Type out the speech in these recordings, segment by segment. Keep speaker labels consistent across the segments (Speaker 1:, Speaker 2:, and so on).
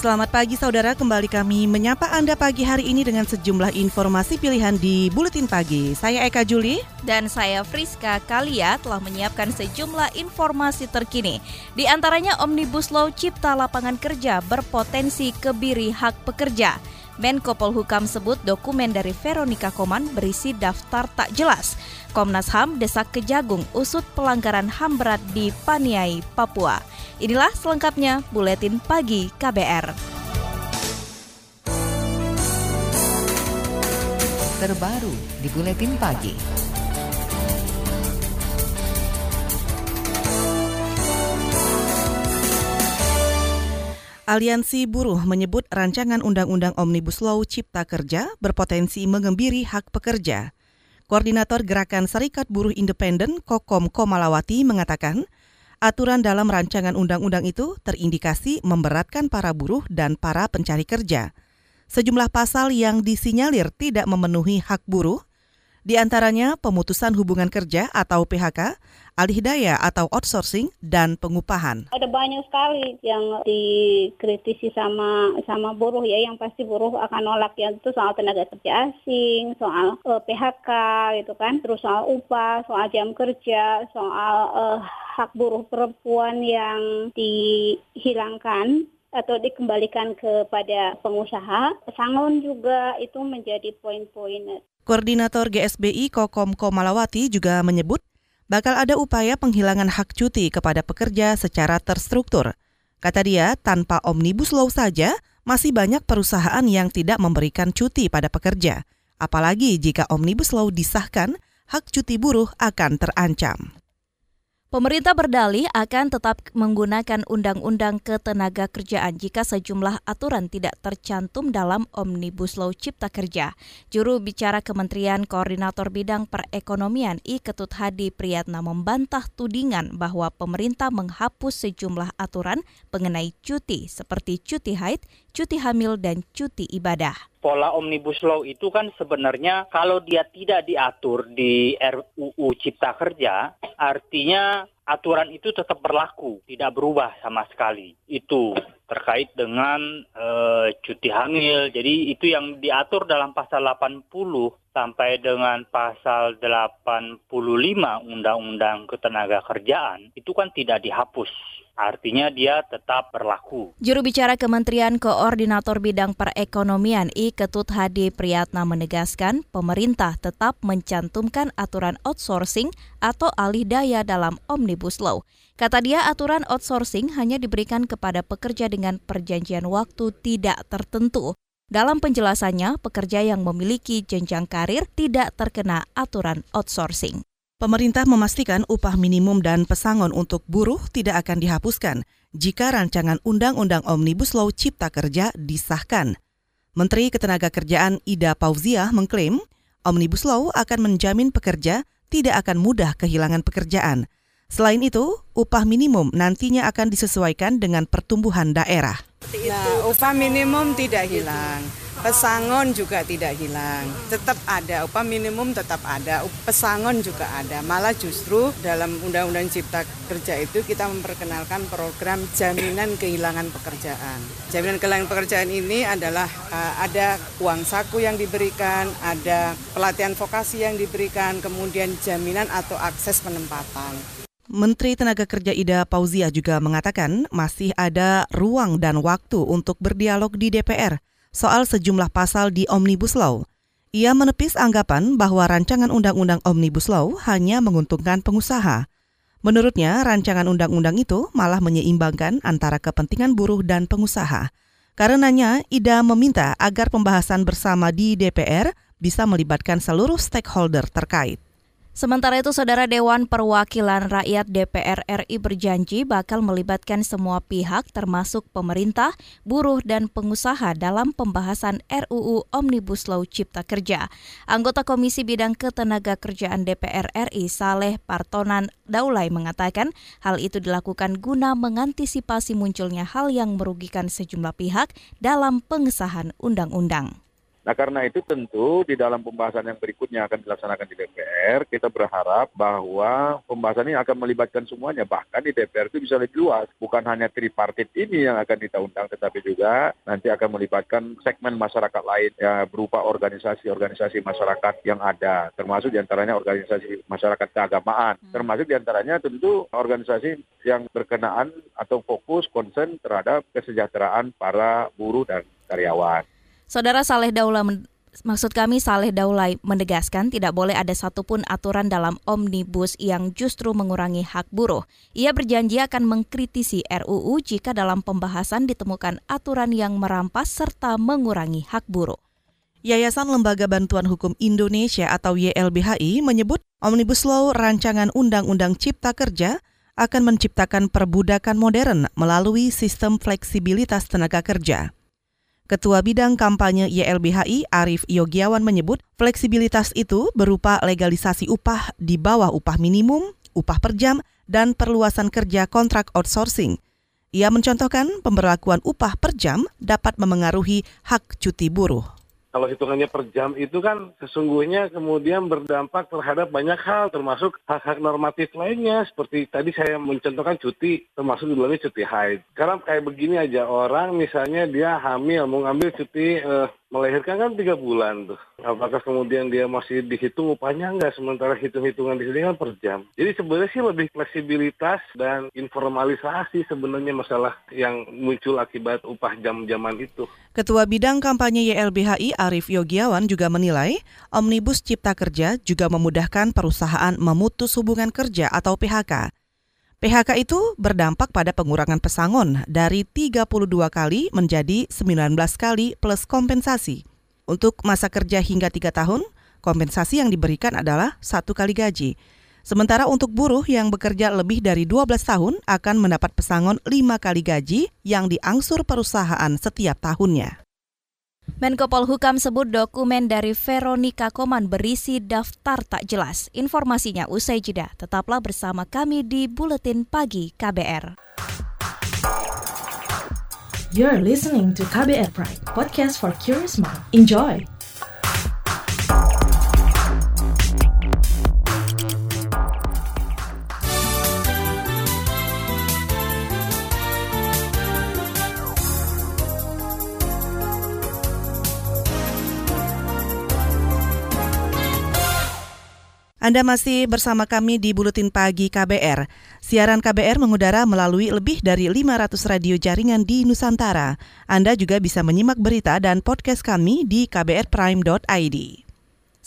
Speaker 1: Selamat pagi saudara, kembali kami menyapa Anda pagi hari ini dengan sejumlah informasi pilihan di Buletin Pagi. Saya Eka Juli.
Speaker 2: Dan saya Friska Kalia telah menyiapkan sejumlah informasi terkini. Di antaranya Omnibus Law Cipta Lapangan Kerja berpotensi kebiri hak pekerja. Menko Polhukam sebut dokumen dari Veronica Koman berisi daftar tak jelas. Komnas HAM desak Kejagung usut pelanggaran HAM berat di Paniai, Papua. Inilah selengkapnya Buletin Pagi KBR.
Speaker 3: Terbaru di Buletin Pagi.
Speaker 1: Aliansi Buruh menyebut rancangan Undang-Undang Omnibus Law Cipta Kerja berpotensi mengembiri hak pekerja. Koordinator Gerakan Serikat Buruh Independen Kokom Komalawati mengatakan, aturan dalam rancangan undang-undang itu terindikasi memberatkan para buruh dan para pencari kerja. Sejumlah pasal yang disinyalir tidak memenuhi hak buruh di antaranya pemutusan hubungan kerja atau PHK, alih daya atau outsourcing, dan pengupahan.
Speaker 4: Ada banyak sekali yang dikritisi sama sama buruh ya, yang pasti buruh akan nolak ya itu soal tenaga kerja asing, soal uh, eh, PHK gitu kan, terus soal upah, soal jam kerja, soal uh, hak buruh perempuan yang dihilangkan atau dikembalikan kepada pengusaha. Pesangon juga itu menjadi poin-poin
Speaker 1: Koordinator GSBI Kokom Komalawati juga menyebut bakal ada upaya penghilangan hak cuti kepada pekerja secara terstruktur. Kata dia, tanpa omnibus law saja, masih banyak perusahaan yang tidak memberikan cuti pada pekerja. Apalagi jika omnibus law disahkan, hak cuti buruh akan terancam.
Speaker 2: Pemerintah berdalih akan tetap menggunakan undang-undang ketenaga kerjaan jika sejumlah aturan tidak tercantum dalam Omnibus Law Cipta Kerja. Juru bicara Kementerian Koordinator Bidang Perekonomian I Ketut Hadi Priyatna membantah tudingan bahwa pemerintah menghapus sejumlah aturan mengenai cuti seperti cuti haid, cuti hamil, dan cuti ibadah
Speaker 5: pola omnibus law itu kan sebenarnya kalau dia tidak diatur di RUU Cipta Kerja, artinya aturan itu tetap berlaku, tidak berubah sama sekali. Itu terkait dengan e, cuti hamil. Jadi itu yang diatur dalam pasal 80 sampai dengan pasal 85 Undang-Undang Ketenagakerjaan itu kan tidak dihapus Artinya dia tetap berlaku.
Speaker 2: Juru bicara Kementerian Koordinator Bidang Perekonomian I Ketut Hadi Priyatna menegaskan pemerintah tetap mencantumkan aturan outsourcing atau alih daya dalam Omnibus Law. Kata dia aturan outsourcing hanya diberikan kepada pekerja dengan perjanjian waktu tidak tertentu. Dalam penjelasannya, pekerja yang memiliki jenjang karir tidak terkena aturan outsourcing.
Speaker 1: Pemerintah memastikan upah minimum dan pesangon untuk buruh tidak akan dihapuskan jika rancangan Undang-Undang Omnibus Law Cipta Kerja disahkan. Menteri Ketenagakerjaan Ida Pauziah mengklaim Omnibus Law akan menjamin pekerja tidak akan mudah kehilangan pekerjaan. Selain itu, upah minimum nantinya akan disesuaikan dengan pertumbuhan daerah.
Speaker 6: Nah, upah minimum tidak hilang pesangon juga tidak hilang. Tetap ada, upah minimum tetap ada, pesangon juga ada. Malah justru dalam Undang-Undang Cipta Kerja itu kita memperkenalkan program jaminan kehilangan pekerjaan. Jaminan kehilangan pekerjaan ini adalah uh, ada uang saku yang diberikan, ada pelatihan vokasi yang diberikan, kemudian jaminan atau akses penempatan.
Speaker 1: Menteri Tenaga Kerja Ida Pauzia juga mengatakan masih ada ruang dan waktu untuk berdialog di DPR soal sejumlah pasal di Omnibus Law. Ia menepis anggapan bahwa rancangan undang-undang Omnibus Law hanya menguntungkan pengusaha. Menurutnya, rancangan undang-undang itu malah menyeimbangkan antara kepentingan buruh dan pengusaha. Karenanya, Ida meminta agar pembahasan bersama di DPR bisa melibatkan seluruh stakeholder terkait.
Speaker 2: Sementara itu, Saudara Dewan Perwakilan Rakyat DPR RI berjanji bakal melibatkan semua pihak termasuk pemerintah, buruh, dan pengusaha dalam pembahasan RUU Omnibus Law Cipta Kerja. Anggota Komisi Bidang Ketenaga Kerjaan DPR RI Saleh Partonan Daulay mengatakan hal itu dilakukan guna mengantisipasi munculnya hal yang merugikan sejumlah pihak dalam pengesahan undang-undang.
Speaker 7: Nah karena itu tentu di dalam pembahasan yang berikutnya akan dilaksanakan di DPR, kita berharap bahwa pembahasan ini akan melibatkan semuanya. Bahkan di DPR itu bisa lebih luas. Bukan hanya tripartit ini yang akan kita undang, tetapi juga nanti akan melibatkan segmen masyarakat lain ya, berupa organisasi-organisasi masyarakat yang ada. Termasuk di antaranya organisasi masyarakat keagamaan. Hmm. Termasuk di antaranya tentu organisasi yang berkenaan atau fokus concern terhadap kesejahteraan para buruh dan karyawan.
Speaker 2: Saudara Saleh Daula Maksud kami Saleh Daulay menegaskan tidak boleh ada satupun aturan dalam omnibus yang justru mengurangi hak buruh. Ia berjanji akan mengkritisi RUU jika dalam pembahasan ditemukan aturan yang merampas serta mengurangi hak buruh.
Speaker 1: Yayasan Lembaga Bantuan Hukum Indonesia atau YLBHI menyebut Omnibus Law rancangan Undang-Undang Cipta Kerja akan menciptakan perbudakan modern melalui sistem fleksibilitas tenaga kerja. Ketua Bidang Kampanye YLBHI Arif Yogiawan menyebut fleksibilitas itu berupa legalisasi upah di bawah upah minimum, upah per jam, dan perluasan kerja kontrak outsourcing. Ia mencontohkan pemberlakuan upah per jam dapat memengaruhi hak cuti buruh
Speaker 8: kalau hitungannya per jam itu kan sesungguhnya kemudian berdampak terhadap banyak hal termasuk hak-hak normatif lainnya seperti tadi saya mencontohkan cuti termasuk di dalamnya cuti haid. Sekarang kayak begini aja orang misalnya dia hamil mau ngambil cuti uh, melahirkan kan tiga bulan tuh. Apakah kemudian dia masih dihitung upahnya enggak sementara hitung-hitungan di sini kan per jam. Jadi sebenarnya sih lebih fleksibilitas dan informalisasi sebenarnya masalah yang muncul akibat upah jam-jaman itu.
Speaker 1: Ketua Bidang Kampanye YLBHI Arief Yogiawan juga menilai Omnibus Cipta Kerja juga memudahkan perusahaan memutus hubungan kerja atau PHK. PHK itu berdampak pada pengurangan pesangon dari 32 kali menjadi 19 kali plus kompensasi. Untuk masa kerja hingga 3 tahun, kompensasi yang diberikan adalah satu kali gaji. Sementara untuk buruh yang bekerja lebih dari 12 tahun akan mendapat pesangon 5 kali gaji yang diangsur perusahaan setiap tahunnya.
Speaker 2: Menko Polhukam sebut dokumen dari Veronica Koman berisi daftar tak jelas. Informasinya usai jeda. Tetaplah bersama kami di Buletin Pagi KBR.
Speaker 9: You're listening to KBR Pride, podcast for curious mind. Enjoy!
Speaker 1: Anda masih bersama kami di Buletin Pagi KBR. Siaran KBR mengudara melalui lebih dari 500 radio jaringan di Nusantara. Anda juga bisa menyimak berita dan podcast kami di kbrprime.id.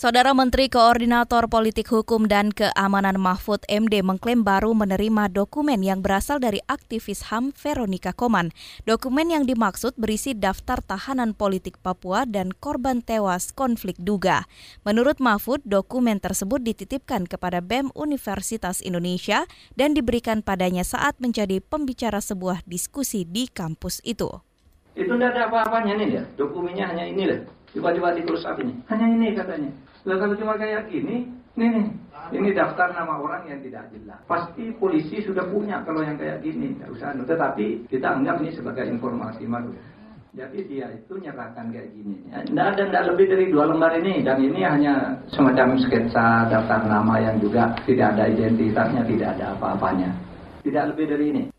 Speaker 2: Saudara Menteri Koordinator Politik Hukum dan Keamanan Mahfud MD mengklaim baru menerima dokumen yang berasal dari aktivis HAM Veronica Koman. Dokumen yang dimaksud berisi daftar tahanan politik Papua dan korban tewas konflik Duga. Menurut Mahfud, dokumen tersebut dititipkan kepada BEM Universitas Indonesia dan diberikan padanya saat menjadi pembicara sebuah diskusi di kampus itu.
Speaker 10: Itu tidak ada apa-apanya nih ya, dokumennya hanya ini loh. Coba-coba ini. Hanya ini katanya. Lah kalau cuma kayak gini, nih nih, ini daftar nama orang yang tidak jelas. Pasti polisi sudah punya kalau yang kayak gini, tidak usah. Tetapi kita anggap ini sebagai informasi baru. Jadi dia itu nyerahkan kayak gini. Tidak ada tidak lebih dari dua lembar ini dan ini hanya semacam sketsa daftar nama yang juga tidak ada identitasnya, tidak ada apa-apanya. Tidak lebih dari ini.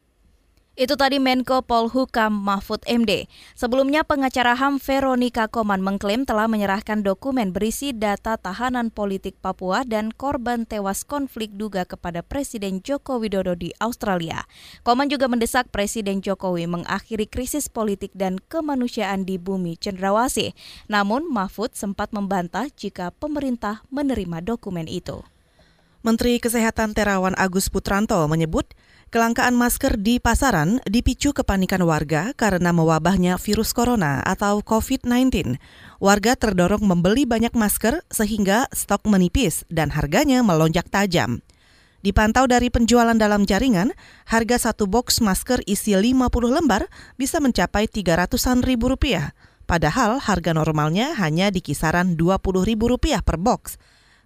Speaker 2: Itu tadi Menko Polhukam Mahfud MD. Sebelumnya pengacara HAM Veronica Koman mengklaim telah menyerahkan dokumen berisi data tahanan politik Papua dan korban tewas konflik duga kepada Presiden Joko Widodo di Australia. Koman juga mendesak Presiden Jokowi mengakhiri krisis politik dan kemanusiaan di bumi Cendrawasih. Namun Mahfud sempat membantah jika pemerintah menerima dokumen itu.
Speaker 1: Menteri Kesehatan Terawan Agus Putranto menyebut kelangkaan masker di pasaran dipicu kepanikan warga karena mewabahnya virus corona atau COVID-19. Warga terdorong membeli banyak masker sehingga stok menipis dan harganya melonjak tajam. Dipantau dari penjualan dalam jaringan, harga satu box masker isi 50 lembar bisa mencapai 300-an ribu rupiah. Padahal harga normalnya hanya di kisaran 20 ribu rupiah per box.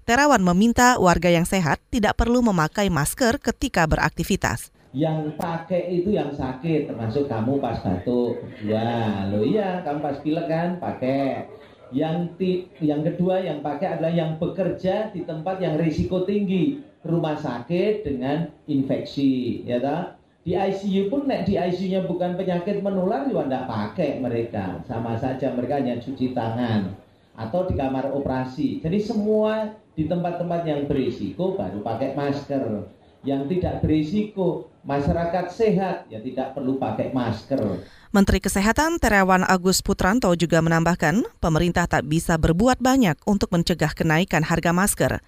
Speaker 1: Terawan meminta warga yang sehat tidak perlu memakai masker ketika beraktivitas.
Speaker 11: Yang pakai itu yang sakit, termasuk kamu pas batuk. Ya, lo iya, kamu pas pilek kan pakai. Yang ti, yang kedua yang pakai adalah yang bekerja di tempat yang risiko tinggi, rumah sakit dengan infeksi, ya tak? Di ICU pun nek di ICU-nya bukan penyakit menular juga tidak pakai mereka. Sama saja mereka hanya cuci tangan atau di kamar operasi. Jadi semua di tempat-tempat yang berisiko baru pakai masker. Yang tidak berisiko, masyarakat sehat ya tidak perlu pakai masker.
Speaker 1: Menteri Kesehatan Terawan Agus Putranto juga menambahkan, pemerintah tak bisa berbuat banyak untuk mencegah kenaikan harga masker.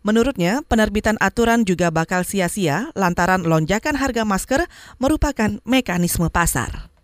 Speaker 1: Menurutnya, penerbitan aturan juga bakal sia-sia lantaran lonjakan harga masker merupakan mekanisme pasar.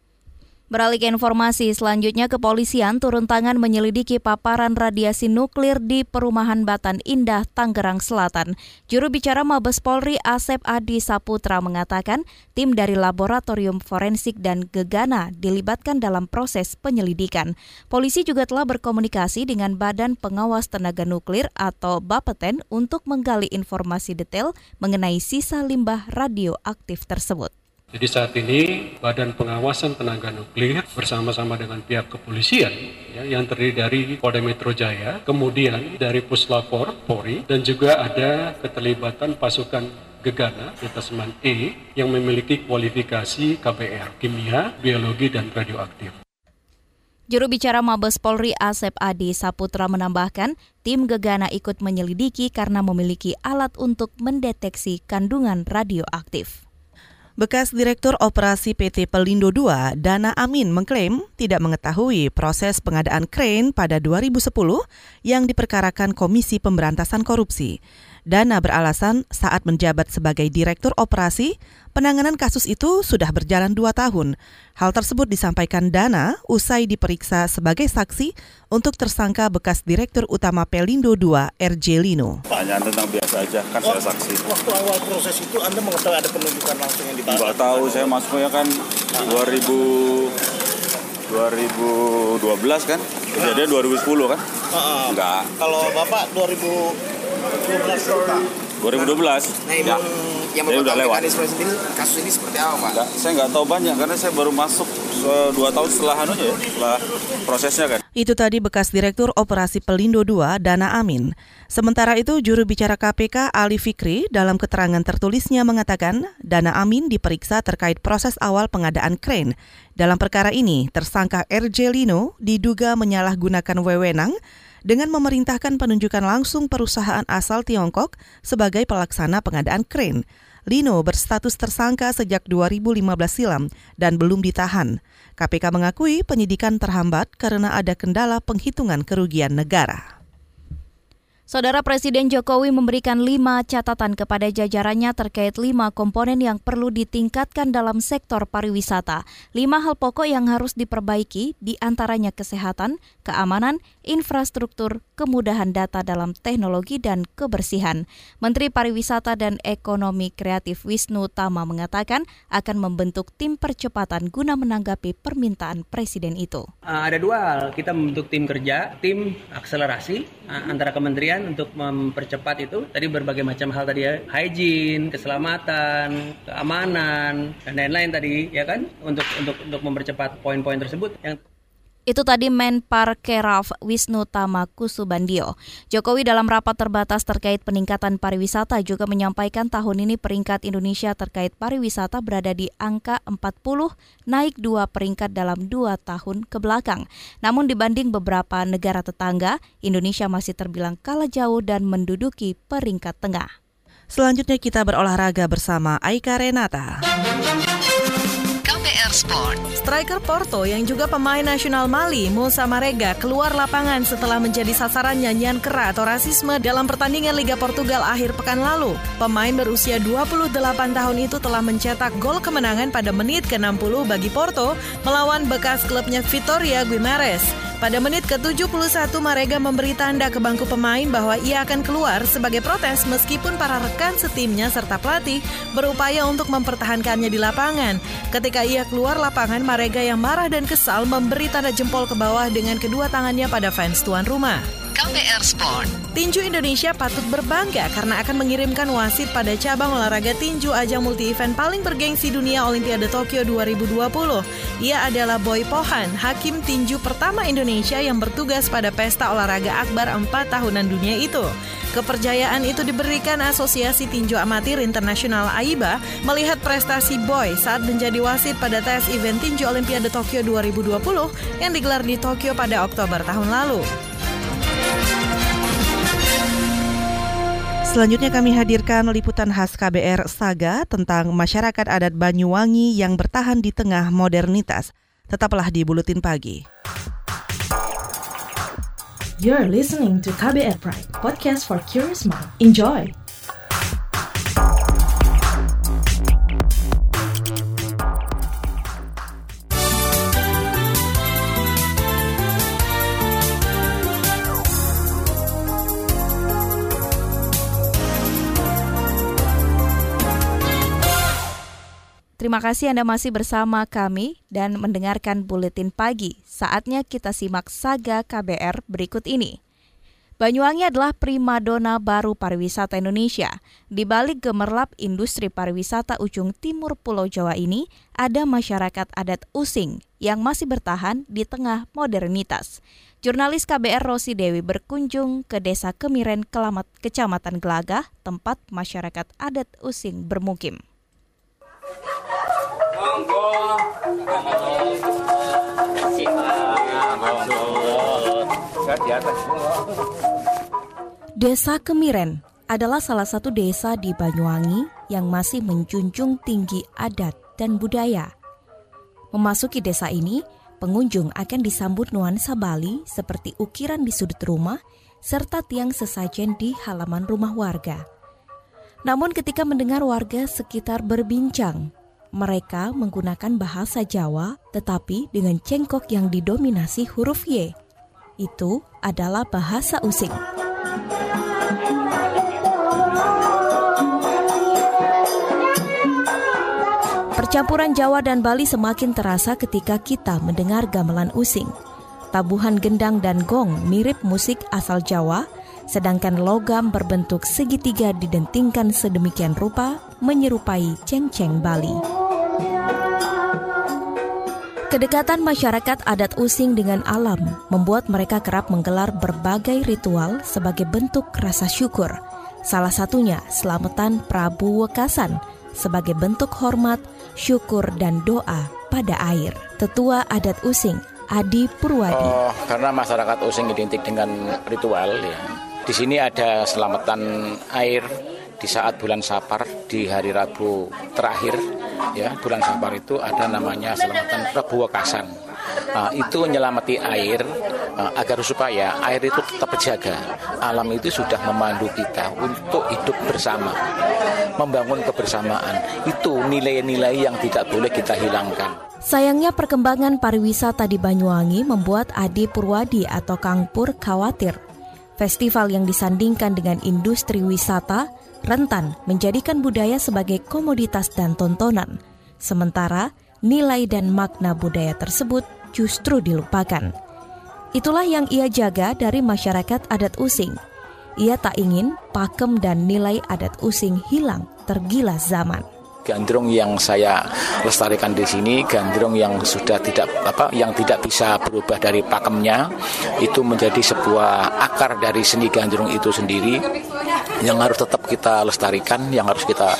Speaker 2: Beralih ke informasi selanjutnya, kepolisian turun tangan menyelidiki paparan radiasi nuklir di perumahan Batan Indah, Tangerang Selatan. Juru bicara Mabes Polri Asep Adi Saputra mengatakan tim dari Laboratorium Forensik dan Gegana dilibatkan dalam proses penyelidikan. Polisi juga telah berkomunikasi dengan Badan Pengawas Tenaga Nuklir atau Bapeten untuk menggali informasi detail mengenai sisa limbah radioaktif tersebut.
Speaker 12: Jadi saat ini Badan Pengawasan Tenaga Nuklir bersama-sama dengan pihak kepolisian ya, yang terdiri dari Polda Metro Jaya, kemudian dari Puslapor, Polri, dan juga ada keterlibatan pasukan Gegana Detasmen E yang memiliki kualifikasi KBR, kimia, biologi, dan radioaktif.
Speaker 2: Juru bicara Mabes Polri Asep Adi Saputra menambahkan, tim Gegana ikut menyelidiki karena memiliki alat untuk mendeteksi kandungan radioaktif.
Speaker 1: Bekas Direktur Operasi PT Pelindo II, Dana Amin mengklaim tidak mengetahui proses pengadaan krain pada 2010 yang diperkarakan Komisi Pemberantasan Korupsi. Dana beralasan saat menjabat sebagai Direktur Operasi, penanganan kasus itu sudah berjalan dua tahun. Hal tersebut disampaikan Dana usai diperiksa sebagai saksi untuk tersangka bekas Direktur Utama Pelindo II, RJ Lino.
Speaker 13: Pertanyaan tentang biasa aja, kan saya saksi.
Speaker 14: Waktu awal proses itu Anda mengetahui ada penunjukan langsung yang ditaruh?
Speaker 13: Enggak tahu, saya masuknya kan 2000 2012 kan? Kejadian 2010 kan?
Speaker 14: Uh,
Speaker 13: Enggak.
Speaker 14: Kalau Bapak 2000
Speaker 13: 2012.
Speaker 14: Nah,
Speaker 13: ya.
Speaker 14: yang
Speaker 13: Jadi udah lewat.
Speaker 14: mekanisme sendiri kasus ini seperti apa, Pak?
Speaker 13: Enggak, saya nggak tahu banyak karena saya baru masuk dua tahun setelah anunya ya, setelah prosesnya kan.
Speaker 1: Itu tadi bekas Direktur Operasi Pelindo II, Dana Amin. Sementara itu, juru bicara KPK Ali Fikri dalam keterangan tertulisnya mengatakan Dana Amin diperiksa terkait proses awal pengadaan krain. Dalam perkara ini, tersangka RJ Lino diduga menyalahgunakan wewenang dengan memerintahkan penunjukan langsung perusahaan asal Tiongkok sebagai pelaksana pengadaan krain. Lino berstatus tersangka sejak 2015 silam dan belum ditahan. KPK mengakui penyidikan terhambat karena ada kendala penghitungan kerugian negara.
Speaker 2: Saudara Presiden Jokowi memberikan lima catatan kepada jajarannya terkait lima komponen yang perlu ditingkatkan dalam sektor pariwisata. Lima hal pokok yang harus diperbaiki, di antaranya kesehatan, keamanan, infrastruktur, kemudahan data dalam teknologi, dan kebersihan. Menteri Pariwisata dan Ekonomi Kreatif Wisnu Tama mengatakan akan membentuk tim percepatan guna menanggapi permintaan Presiden itu.
Speaker 15: Uh, ada dua hal, kita membentuk tim kerja, tim akselerasi uh, antara kementerian untuk mempercepat itu tadi berbagai macam hal tadi ya. Hygiene keselamatan keamanan dan lain-lain tadi ya kan? Untuk untuk untuk mempercepat poin-poin tersebut. Yang
Speaker 2: itu tadi Menpar Keraf Wisnu Tama Kusubandio. Jokowi dalam rapat terbatas terkait peningkatan pariwisata juga menyampaikan tahun ini peringkat Indonesia terkait pariwisata berada di angka 40, naik dua peringkat dalam dua tahun ke belakang. Namun dibanding beberapa negara tetangga, Indonesia masih terbilang kalah jauh dan menduduki peringkat tengah.
Speaker 1: Selanjutnya kita berolahraga bersama Aika Renata.
Speaker 16: Sport. Striker Porto yang juga pemain nasional Mali, Musa Marega, keluar lapangan setelah menjadi sasaran nyanyian kera atau rasisme dalam pertandingan Liga Portugal akhir pekan lalu. Pemain berusia 28 tahun itu telah mencetak gol kemenangan pada menit ke-60 bagi Porto melawan bekas klubnya Vitoria Guimares. Pada menit ke-71 Marega memberi tanda ke bangku pemain bahwa ia akan keluar sebagai protes meskipun para rekan setimnya serta pelatih berupaya untuk mempertahankannya di lapangan. Ketika ia keluar lapangan, Marega yang marah dan kesal memberi tanda jempol ke bawah dengan kedua tangannya pada fans tuan rumah. KBR Sport. Tinju Indonesia patut berbangga karena akan mengirimkan wasit pada cabang olahraga tinju ajang multi-event paling bergengsi dunia Olimpiade Tokyo 2020. Ia adalah Boy Pohan, hakim tinju pertama Indonesia yang bertugas pada pesta olahraga akbar 4 tahunan dunia itu. Keperjayaan itu diberikan Asosiasi Tinju Amatir Internasional AIBA melihat prestasi Boy saat menjadi wasit pada tes event tinju Olimpiade Tokyo 2020 yang digelar di Tokyo pada Oktober tahun lalu. Selanjutnya kami hadirkan liputan khas KBR Saga tentang masyarakat adat Banyuwangi yang bertahan di tengah modernitas. Tetaplah di Buletin Pagi.
Speaker 9: You're listening to KBR Pride, podcast for curious mind. Enjoy!
Speaker 2: Terima kasih Anda masih bersama kami dan mendengarkan buletin pagi. Saatnya kita simak saga KBR berikut ini. Banyuwangi adalah primadona baru pariwisata Indonesia. Di balik gemerlap industri pariwisata ujung timur Pulau Jawa ini, ada masyarakat adat Using yang masih bertahan di tengah modernitas. Jurnalis KBR Rosi Dewi berkunjung ke Desa Kemiren, Kelamat, Kecamatan Gelagah, tempat masyarakat adat Using bermukim. Desa Kemiren adalah salah satu desa di Banyuwangi yang masih menjunjung tinggi adat dan budaya. Memasuki desa ini, pengunjung akan disambut nuansa Bali seperti ukiran di sudut rumah serta tiang sesajen di halaman rumah warga. Namun ketika mendengar warga sekitar berbincang mereka menggunakan bahasa Jawa tetapi dengan cengkok yang didominasi huruf Y. Itu adalah bahasa Using. Percampuran Jawa dan Bali semakin terasa ketika kita mendengar gamelan Using. Tabuhan gendang dan gong mirip musik asal Jawa, sedangkan logam berbentuk segitiga didentingkan sedemikian rupa menyerupai ceng-ceng Bali. Kedekatan masyarakat adat Using dengan alam membuat mereka kerap menggelar berbagai ritual sebagai bentuk rasa syukur. Salah satunya selamatan Prabu Wekasan sebagai bentuk hormat, syukur, dan doa pada air. Tetua adat Using, Adi Purwadi.
Speaker 17: Oh, karena masyarakat Using identik dengan ritual ya. Di sini ada selamatan air di saat bulan Sapar di hari Rabu terakhir ya bulan Safar itu ada namanya selamatan Prabu Wekasan. Nah, itu menyelamati air uh, agar supaya air itu tetap terjaga. Alam itu sudah memandu kita untuk hidup bersama, membangun kebersamaan. Itu nilai-nilai yang tidak boleh kita hilangkan.
Speaker 2: Sayangnya perkembangan pariwisata di Banyuwangi membuat Adi Purwadi atau Kang Pur khawatir. Festival yang disandingkan dengan industri wisata rentan menjadikan budaya sebagai komoditas dan tontonan, sementara nilai dan makna budaya tersebut justru dilupakan. Itulah yang ia jaga dari masyarakat adat Using. Ia tak ingin pakem dan nilai adat Using hilang tergilas zaman.
Speaker 17: Gandrung yang saya lestarikan di sini, gandrung yang sudah tidak apa, yang tidak bisa berubah dari pakemnya, itu menjadi sebuah akar dari seni gandrung itu sendiri yang harus tetap kita lestarikan, yang harus kita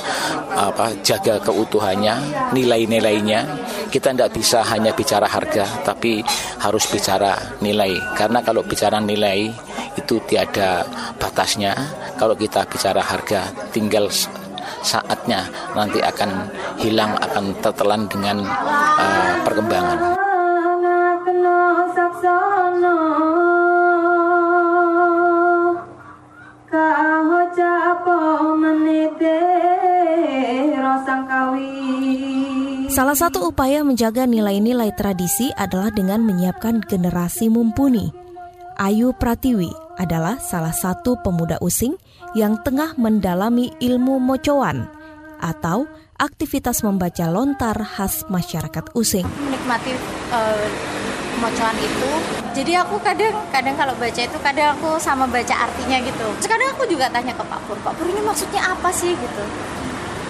Speaker 17: apa, jaga keutuhannya, nilai-nilainya. Kita tidak bisa hanya bicara harga, tapi harus bicara nilai. Karena kalau bicara nilai itu tiada batasnya. Kalau kita bicara harga, tinggal saatnya nanti akan hilang akan tertelan dengan uh, perkembangan.
Speaker 2: Salah satu upaya menjaga nilai-nilai tradisi adalah dengan menyiapkan generasi mumpuni. Ayu Pratiwi adalah salah satu pemuda using yang tengah mendalami ilmu mocoan atau aktivitas membaca lontar khas masyarakat using.
Speaker 18: Menikmati uh, mocoan itu, jadi aku kadang kadang kalau baca itu kadang aku sama baca artinya gitu. Sekarang aku juga tanya ke Pak Pur, Pak Pur ini maksudnya apa sih? Gitu?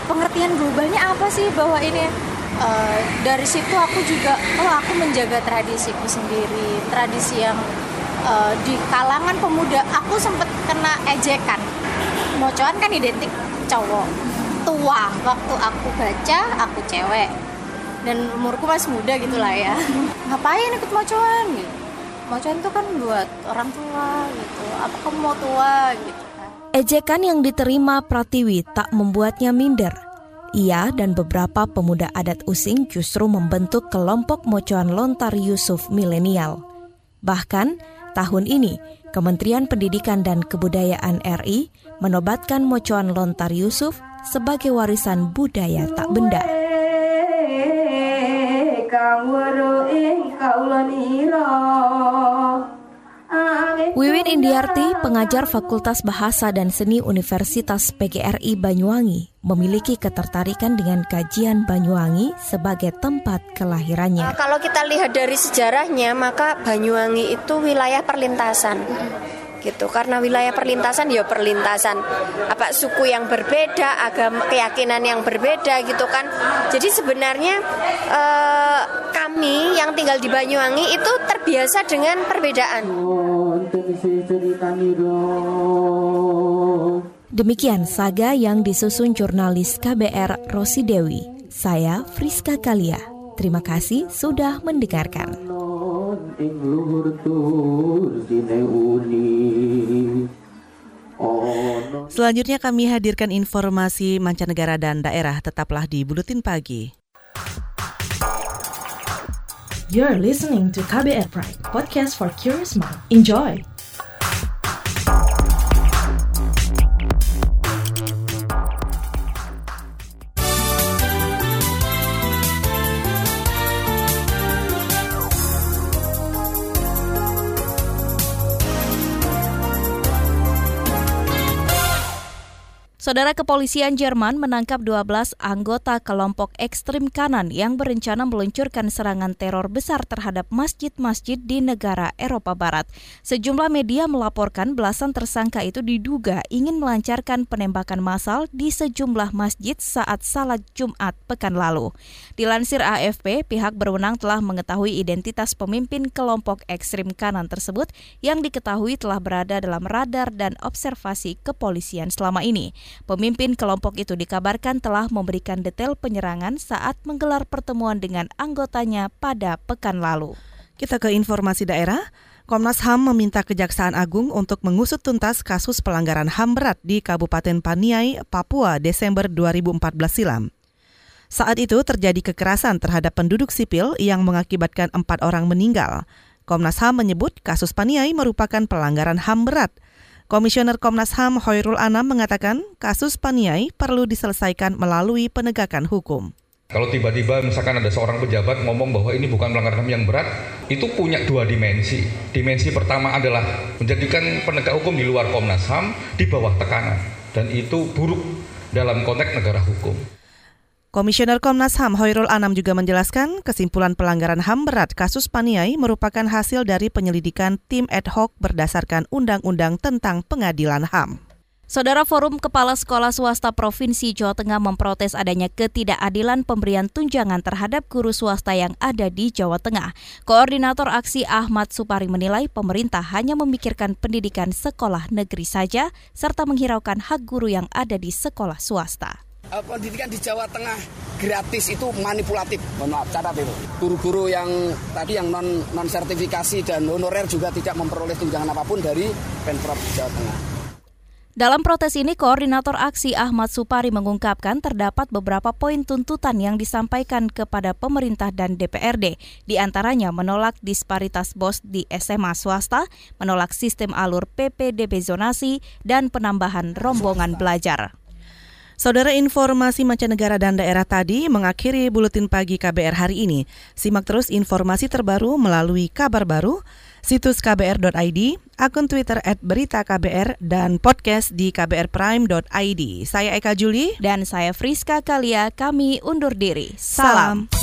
Speaker 18: Pengertian globalnya apa sih bahwa ini uh, dari situ aku juga oh aku menjaga tradisiku sendiri. Tradisi yang uh, di kalangan pemuda aku sempat kena ejekan. Mocoan kan identik cowok. Tua waktu aku baca aku cewek. Dan umurku masih muda gitulah ya. Ngapain ikut mocoan? gitu mocoan itu kan buat orang tua gitu apa kamu mau tua gitu
Speaker 2: Ejekan yang diterima Pratiwi tak membuatnya minder ia dan beberapa pemuda adat Using justru membentuk kelompok mocoan lontar Yusuf milenial. Bahkan, tahun ini Kementerian Pendidikan dan Kebudayaan RI menobatkan mocoan lontar Yusuf sebagai warisan budaya tak benda. Wiwin Indiarti, pengajar Fakultas Bahasa dan Seni Universitas PGRI Banyuwangi, memiliki ketertarikan dengan kajian Banyuwangi sebagai tempat kelahirannya.
Speaker 19: Kalau kita lihat dari sejarahnya, maka Banyuwangi itu wilayah perlintasan gitu karena wilayah perlintasan ya perlintasan apa suku yang berbeda agama keyakinan yang berbeda gitu kan jadi sebenarnya eh, kami yang tinggal di Banyuwangi itu terbiasa dengan perbedaan
Speaker 2: Demikian saga yang disusun jurnalis KBR Rosi Dewi. Saya Friska Kalia. Terima kasih sudah mendengarkan.
Speaker 1: Selanjutnya kami hadirkan informasi mancanegara dan daerah. Tetaplah di Buletin Pagi.
Speaker 9: You're listening to KBR Pride, podcast for curious mind. Enjoy!
Speaker 2: Saudara kepolisian Jerman menangkap 12 anggota kelompok ekstrim kanan yang berencana meluncurkan serangan teror besar terhadap masjid-masjid di negara Eropa Barat. Sejumlah media melaporkan belasan tersangka itu diduga ingin melancarkan penembakan massal di sejumlah masjid saat salat Jumat pekan lalu. Dilansir AFP, pihak berwenang telah mengetahui identitas pemimpin kelompok ekstrim kanan tersebut yang diketahui telah berada dalam radar dan observasi kepolisian selama ini. Pemimpin kelompok itu dikabarkan telah memberikan detail penyerangan saat menggelar pertemuan dengan anggotanya pada pekan lalu.
Speaker 1: Kita ke informasi daerah. Komnas HAM meminta Kejaksaan Agung untuk mengusut tuntas kasus pelanggaran HAM berat di Kabupaten Paniai, Papua, Desember 2014 silam. Saat itu terjadi kekerasan terhadap penduduk sipil yang mengakibatkan empat orang meninggal. Komnas HAM menyebut kasus Paniai merupakan pelanggaran HAM berat – Komisioner Komnas HAM Hoirul Anam mengatakan kasus Paniai perlu diselesaikan melalui penegakan hukum.
Speaker 20: Kalau tiba-tiba misalkan ada seorang pejabat ngomong bahwa ini bukan pelanggaran HAM yang berat, itu punya dua dimensi. Dimensi pertama adalah menjadikan penegak hukum di luar Komnas HAM di bawah tekanan. Dan itu buruk dalam konteks negara hukum.
Speaker 1: Komisioner Komnas HAM Hoirul Anam juga menjelaskan kesimpulan pelanggaran HAM berat kasus Paniai merupakan hasil dari penyelidikan tim ad hoc berdasarkan Undang-Undang tentang Pengadilan HAM.
Speaker 2: Saudara Forum Kepala Sekolah Swasta Provinsi Jawa Tengah memprotes adanya ketidakadilan pemberian tunjangan terhadap guru swasta yang ada di Jawa Tengah. Koordinator aksi Ahmad Supari menilai pemerintah hanya memikirkan pendidikan sekolah negeri saja serta menghiraukan hak guru yang ada di sekolah swasta.
Speaker 21: Eh, pendidikan di Jawa Tengah gratis itu manipulatif. Mohon maaf, catat itu. Guru-guru yang tadi yang non non sertifikasi dan honorer juga tidak memperoleh tunjangan apa pun dari Pemprov Jawa Tengah.
Speaker 2: Dalam protes ini, Koordinator Aksi Ahmad Supari mengungkapkan terdapat beberapa poin tuntutan yang disampaikan kepada pemerintah dan DPRD, di antaranya menolak disparitas BOS di SMA swasta, menolak sistem alur PPDB zonasi, dan penambahan rombongan belajar.
Speaker 1: Saudara informasi mancanegara dan daerah tadi mengakhiri buletin pagi KBR hari ini. Simak terus informasi terbaru melalui kabar baru situs kbr.id, akun Twitter at berita KBR, dan podcast di kbrprime.id. Saya Eka Juli.
Speaker 2: Dan saya Friska Kalia, kami undur diri. Salam.